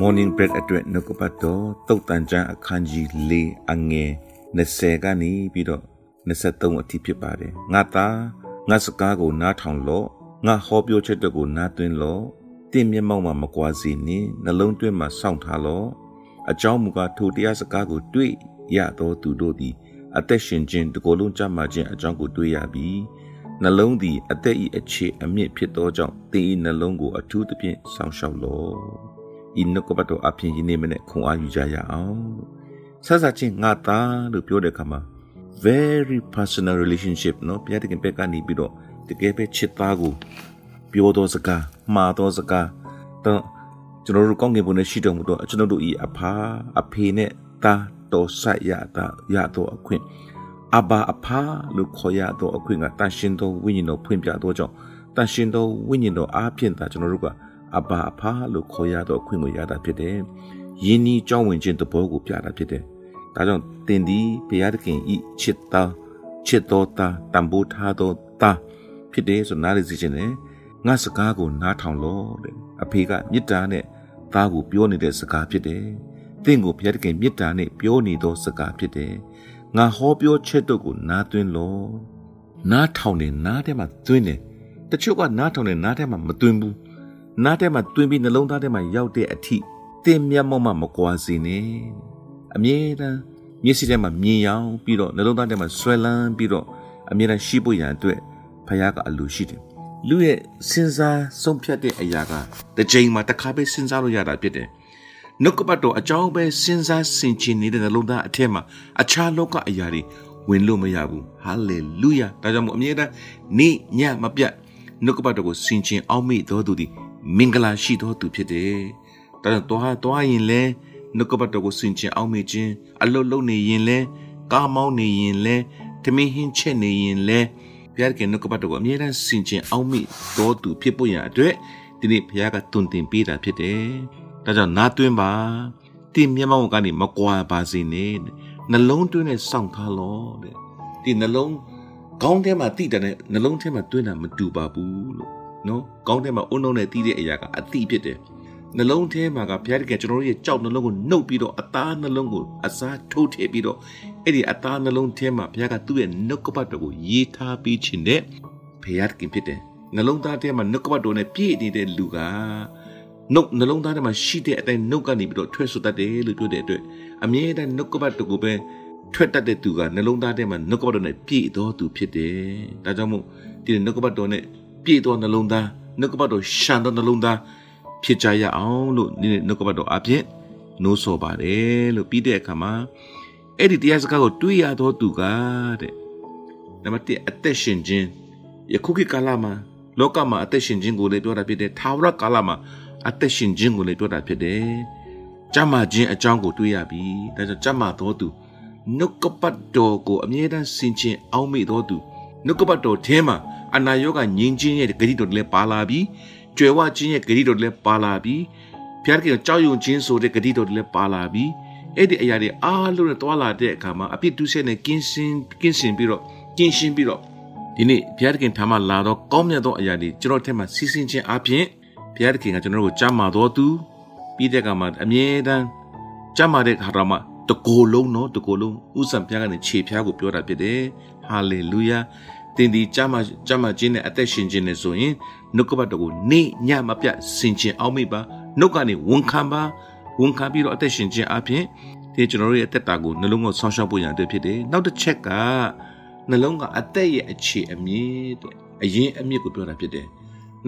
morning bread အတွက်နှုတ်ကပတ်တော်တုတ်တန်ချမ်းအခန်းကြီး၄အငယ်20ကနေပြီးတော့23အထိဖြစ်ပါတယ်ငါသားငါစကားကိုနားထောင်လို့ငါဟောပြောချက်တွေကိုနားသွင်းလို့တင့်မျက်မှောက်မှာမကွာစေနှင့်နှလုံးသွင်းမှာစောင့်ထားလို့အကြောင်းမူကားထိုတရားစကားကိုတွေ့ရသောသူတို့သည်အသက်ရှင်ခြင်းတကိုယ်လုံးကြမှာခြင်းအကြောင်းကိုတွေ့ရပြီးနှလုံးသည်အသက်၏အခြေအမြင့်ဖြစ်သောကြောင့်သင်၏နှလုံးကိုအထူးသဖြင့်စောင့်ရှောက်လော့ ဤနှုတ်ကပတ်တော်အဖြစ်ယနေ့မနေ့ခွန်အားယူကြရအောင်ဆဆချင်းငါသားလို့ပြောတဲ့အခါမှာ very personal relationship နော်ဘုရားတခင်ဘက်ကနေပြီးတော့တကယ်ပဲချစ်သားကိုပြောတော်စကားမှားတော်စကားတော့ကျွန်တော်တို့ကောင်းကင်ဘုံနဲ့ရှိတော်မူတော့ကျွန်တော်တို့ဤအဖာအဖေနဲ့သားတော်ဆိုင်ရတာရတော့အခွင့်အဘာအဖာလို့ခေါ်ရတော့အခွင့်ကတန်ရှင်တော်ဝိညာဉ်တော်ဖွင့်ပြတော့ကြောင့်တန်ရှင်တော်ဝိညာဉ်တော်အားဖြင့်သာကျွန်တော်တို့က အဘာအဖာလို့ခေါ်ရတော့အခွင့်ကိုရတာဖြစ်တယ်။ယင်းဤကြောင်းဝင်ခြင်းတဘောကိုပြတာဖြစ်တယ်။ဒါကြောင့်တင်ဒီဘုရားသခင်ဤချစ်သားချစ်တော်သားတံပိုးထားတော်သားဖြစ်တယ်ဆိုနားလေစီခြင်းနဲ့ငါစကားကိုနားထောင်လို့တဲ့အဖေကမေတ္တာနဲ့သားကိုပြောနေတဲ့စကားဖြစ်တယ်။တင့်ကိုဘုရားသခင်မေတ္တာနဲ့ပြောနေသောစကားဖြစ်တယ်။ငါဟောပြောချက်တို့ကိုနားသွင်းလို့နားထောင်နေနားထဲမှာသွင်းတယ်။တချို့ကနားထောင်နေနားထဲမှာမသွင်းဘူး။ နားထဲမှာသွင်းပြီးနှလုံးသားထဲမှာရောက်တဲ့အထိတင်မျက်မှောက်မှမကွာစေနဲ့။အမြဲတမ်းမျက်စိထဲမှာမြင်ရောင်ပြီးတော့နှလုံးသားထဲမှာဆွဲလန်းပြီးတော့အမြဲတမ်းရှိဖို့ရန်အတွက်ဖခင်ကအလိုရှိတယ်လူရဲ့စဉ်းစားဆုံးဖြတ်တဲ့အရာကတစ်ချိန်မှာတစ်ခါပဲစဉ်းစားလို့ရတာဖြစ်တယ်နှုတ်ကပတ်တော်အကြောင်းပဲစဉ်းစားဆင်ခြင်နေတဲ့နှလုံးသားအထက်မှာအခြားလောကအရာတွေဝင်လို့မရဘူးဟာလေလုယာဒါကြောင့်မို့အမြဲတမ်းနေ့ညမပြတ်နှုတ်ကပတ်တော်ကိုဆင်ခြင်အောင်မိတော်သူသည် မင်္ဂလာရှိတော်သူဖြစ်တယ်ဒါကြောင့်တော်ဟာတော်ရင်လဲနှုတ်ကပတ်တော်ကိုဆင်ခြင်အောင်မိခြင်းအလုတ်လုံနေရင်လဲကားမောင်းနေရင်လဲတမင်းဟင်းချက်နေရင်လဲဘုရားကနှုတ်ကပတ်တော်ကိုအမြဲတမ်းဆင်ခြင်အောင်မိတော်သူဖြစ်ဖို့ရန်အတွက်ဒီနေ့ဘုရားကတွင်တင်ပေးတာဖြစ်တယ်။ဒါကြောင့်နားတွင်းပါတင်မျက်မှောက်ကနေမကွာပါစေနဲ့နှလုံးသွင်းနဲ့စောင့်ထားလို့တဲ့ဒီနှလုံးခေါင်းထဲမှာတိတယ်နဲ့နှလုံးထဲမှာတွင်းတာမတူပါဘူးလို့ နော်ခေါင်းထဲမှာအုံနှုံနဲ့တီးတဲ့အရာကအတိဖြစ်တယ်နှလုံးထဲမှာကဘုရားတကယ်ကျွန်တော်တို့ရဲ့ကြောက်နှလုံးကိုနှုတ်ပြီးတော့အသားနှလုံးကိုအစားထိုးထည့်ပြီးတော့အဲ့ဒီအသားနှလုံးထဲမှာဘုရားကသူ့ရဲ့နှုတ်ကပတ်တော်ကိုရေးထားပြီးခြင်းနဲ့ဘုရားတခင်ဖြစ်တယ်နှလုံးသားထဲမှာနှုတ်ကပတ်တော်နဲ့ပြည့်နေတဲ့လူကနှုတ်နှလုံးသားထဲမှာရှိတဲ့အတိုင်းနှုတ်ကနေပြီးတော့ထွက်ဆိုတတ်တယ်လို့ပြောတဲ့အတွက်အမြဲတမ်းနှုတ်ကပတ်တော်ကိုပဲထွက်တတ်တဲ့သူကနှလုံးသားထဲမှာနှုတ်ကပတ်တော်နဲ့ပြည့်တော်သူဖြစ်တယ်ဒါကြောင့်မို့ဒီနှုတ်ကပတ်တော်နဲ့ ပြည့်တော်နှလုံးသားနှုတ်ကပတ်တော်ရှန်တော်နှလုံးသားဖြစ်ကြရအောင်လို့ဒီနှုတ်ကပတ်တော်အပြင်နိုးဆော်ပါတယ်လို့ပြီးတဲ့အခါမှာအဲ့ဒီတရားစကားကိုတွေးရတော့သူကတဲ့နံပါတ်1အသက်ရှင်ခြင်းယခုခေတ်ကာလမှာလောကမှာအသက်ရှင်ခြင်းကိုလည်းပြောတာဖြစ်တယ်ထာဝရကာလမှာအသက်ရှင်ခြင်းကိုလည်းပြောတာဖြစ်တယ်ကြမ်းမာခြင်းအကြောင်းကိုတွေးရပြီဒါကြောင့်ကြမ်းမာတော်သူနှုတ်ကပတ်တော်ကိုအမြဲတမ်းဆင်ခြင်အောင်မိတော်သူနှုတ်ကပတ်တော်ထဲမှာ အနာရောဂါငြိမ်းခြင်းရဲ့ဂတိတော်လည်းပါလာပြီးကြွယ်ဝခြင်းရဲ့ဂတိတော်လည်းပါလာပြီးဘုရားကကြောက်ရွံ့ခြင်းဆိုတဲ့ဂတိတော်လည်းပါလာပြီးအဲ့ဒီအရာတွေအားလုံးနဲ့တွာလာတဲ့အခါမှာအပြစ်ဒုစရိုက်နဲ့ကင်းစင်ကင်းစင်ပြီးတော့ကင်းရှင်းပြီးတော့ဒီနေ့ဘုရားသခင်ထာမလာတော့ကောင်းမြတ်သောအရာတွေကျွန်တော်ထက်မှာစီးစင်းခြင်းအပြင်ဘုရားသခင်ကကျွန်တော်တို့ကိုကြမ်းမာတော်သူပြီးတဲ့အခါမှာအမြဲတမ်းကြမ်းမာတဲ့ဟာရမတကိုယ်လုံးနော်တကိုယ်လုံးဥစ္စာဘုရားကနေခြေဖျားကိုပြောတာဖြစ်တယ်ဟာလေလုယာ တင်ဒီကြမ်းမာကြမ်းမာခြင်းနဲ့အသက်ရှင်ခြင်းနဲ့ဆိုရင်နှုတ်ကပတ်တော်ကိုနေ့ညမပြတ်ဆင်ခြင်အောင်မိပါနှုတ်ကနေဝန်ခံပါဝန်ခံပြီးတော့အသက်ရှင်ခြင်းအပြင်ဒီကျွန်တော်တို့ရဲ့အသက်တာကိုနှလုံးကိုဆောင်းရှောက်ဖို့ရန်အတွက်ဖြစ်တယ်နောက်တစ်ချက်ကနှလုံးကအသက်ရဲ့အခြေအမြင့်တဲ့အရင်အမြင့်ကိုပြောတာဖြစ်တယ်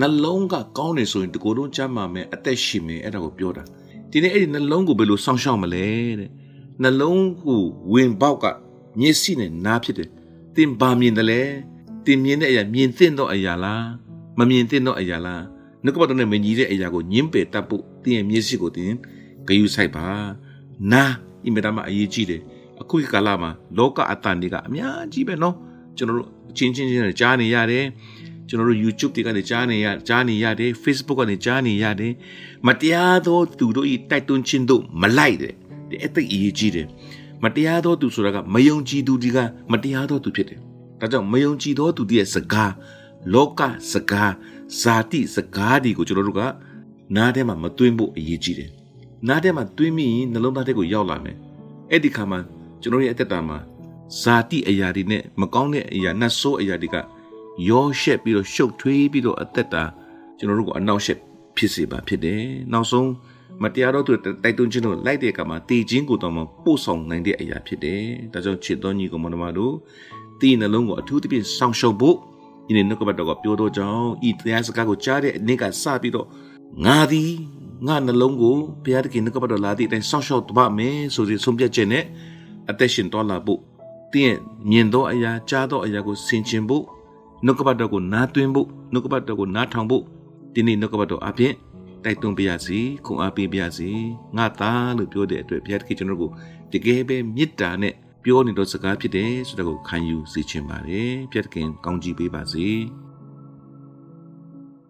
နှလုံးကကောင်းနေဆိုရင်ဒီကိုယ်လုံးချမ်းမာမယ်အသက်ရှင်မယ်အဲ့ဒါကိုပြောတာဒီနေ့အဲ့ဒီနှလုံးကိုဘယ်လိုဆောင်းရှောက်မလဲတဲ့နှလုံးကိုဝင်ပေါက်ကမျက်စိနဲ့နားဖြစ်တယ်တင်ပါမြင်တယ်လေ တင်မြင်တဲ့အရာမြင်သင့်သောအရာလားမမြင်သင့်သောအရာလားနှုတ်ကပတ်တော်နဲ့မညီတဲ့အရာကိုညှင်းပယ်တတ်ဖို့တင်ရဲ့မျက်စိကိုတင်ဂယုစိုက်ပါနာအင်မတန်မှအရေးကြီးတယ်အခုကာလမှာလောကအတန်တွေကအများကြီးပဲเนาะကျွန်တော်တို့အချင်းချင်းချင်းကြားနေရတယ်ကျွန်တော်တို့ YouTube တွေကနေကြားနေရကြားနေရတယ် Facebook ကနေကြားနေရတယ်မတရားသောသူတို့ဤတိုက်တွန်းခြင်းတို့မလိုက်တဲ့ဒီအသိအရေးကြီးတယ်မတရားသောသူဆိုတာကမယုံကြည်သူတွေကမတရားသောသူဖြစ်တယ် ဒါကြောင့်မယုံကြည်သောသူတွေရဲ့စကားလောကစကားဇာတိစကားတွေကိုကျွန်တော်တို့ကနားထဲမှာမသွင်းဖို့အရေးကြီးတယ်နားထဲမှာတွေးမိရင်နှလုံးသားထဲကိုရောက်လာမယ်အဲ့ဒီခါမှာကျွန်တော်ရဲ့အသက်တာမှာဇာတိအရာတွေနဲ့မကောင်းတဲ့အရာနတ်ဆိုးအရာတွေကရောရှက်ပြီးတော့ရှုပ်ထွေးပြီးတော့အသက်တာကျွန်တော်တို့ကိုအနောက်ရှက်ဖြစ်စေပါဖြစ်တယ်နောက်ဆုံးမတရားတော့သူတိုက်တွန်းခြင်းတို့လိုက်တဲ့အခါမှာတည်ခြင်းကိုတော့မပို့ဆောင်နိုင်တဲ့အရာဖြစ်တယ်ဒါကြောင့်ချစ်တော်ညီကောင်မတော်တို့ တည်နှလုံးကိုအထူးသဖြင့်စောင့်ရှောက်ဖို့ဒီနေ့နှုတ်ကပတ်တော်ကပြောတော့ကြောင်းဤတရားစကားကိုကြားတဲ့နေ့ကစပြီးတော့ငါသည်ငါနှလုံးကိုဘုရားသခင်နှုတ်ကပတ်တော်လာသည့်အတိုင်းစောင့်ရှောက်သွားမယ်ဆိုပြီးဆုံးဖြတ်ချက်နဲ့အသက်ရှင်တော်လာဖို့တင်းရဲ့မြင်သောအရာကြားသောအရာကိုဆင်ခြင်ဖို့နှုတ်ကပတ်တော်ကိုနားသွင်းဖို့နှုတ်ကပတ်တော်ကိုနားထောင်ဖို့ဒီနေ့နှုတ်ကပတ်တော်အပြင်တိုက်တွန်းပါရစေခုံအားပေးပါရစေငါသားလို့ပြောတဲ့အတွက်ဘုရားသခင်ကျွန်တော်ကိုတကယ်ပဲမေတ္တာနဲ့ ပြောနေတော့စကားဖြစ်တယ်ဆိုတော့ကိုခံယူစေချင်ပါတယ်ဘုရားသခင်ကောင်းချီးပေးပါစေ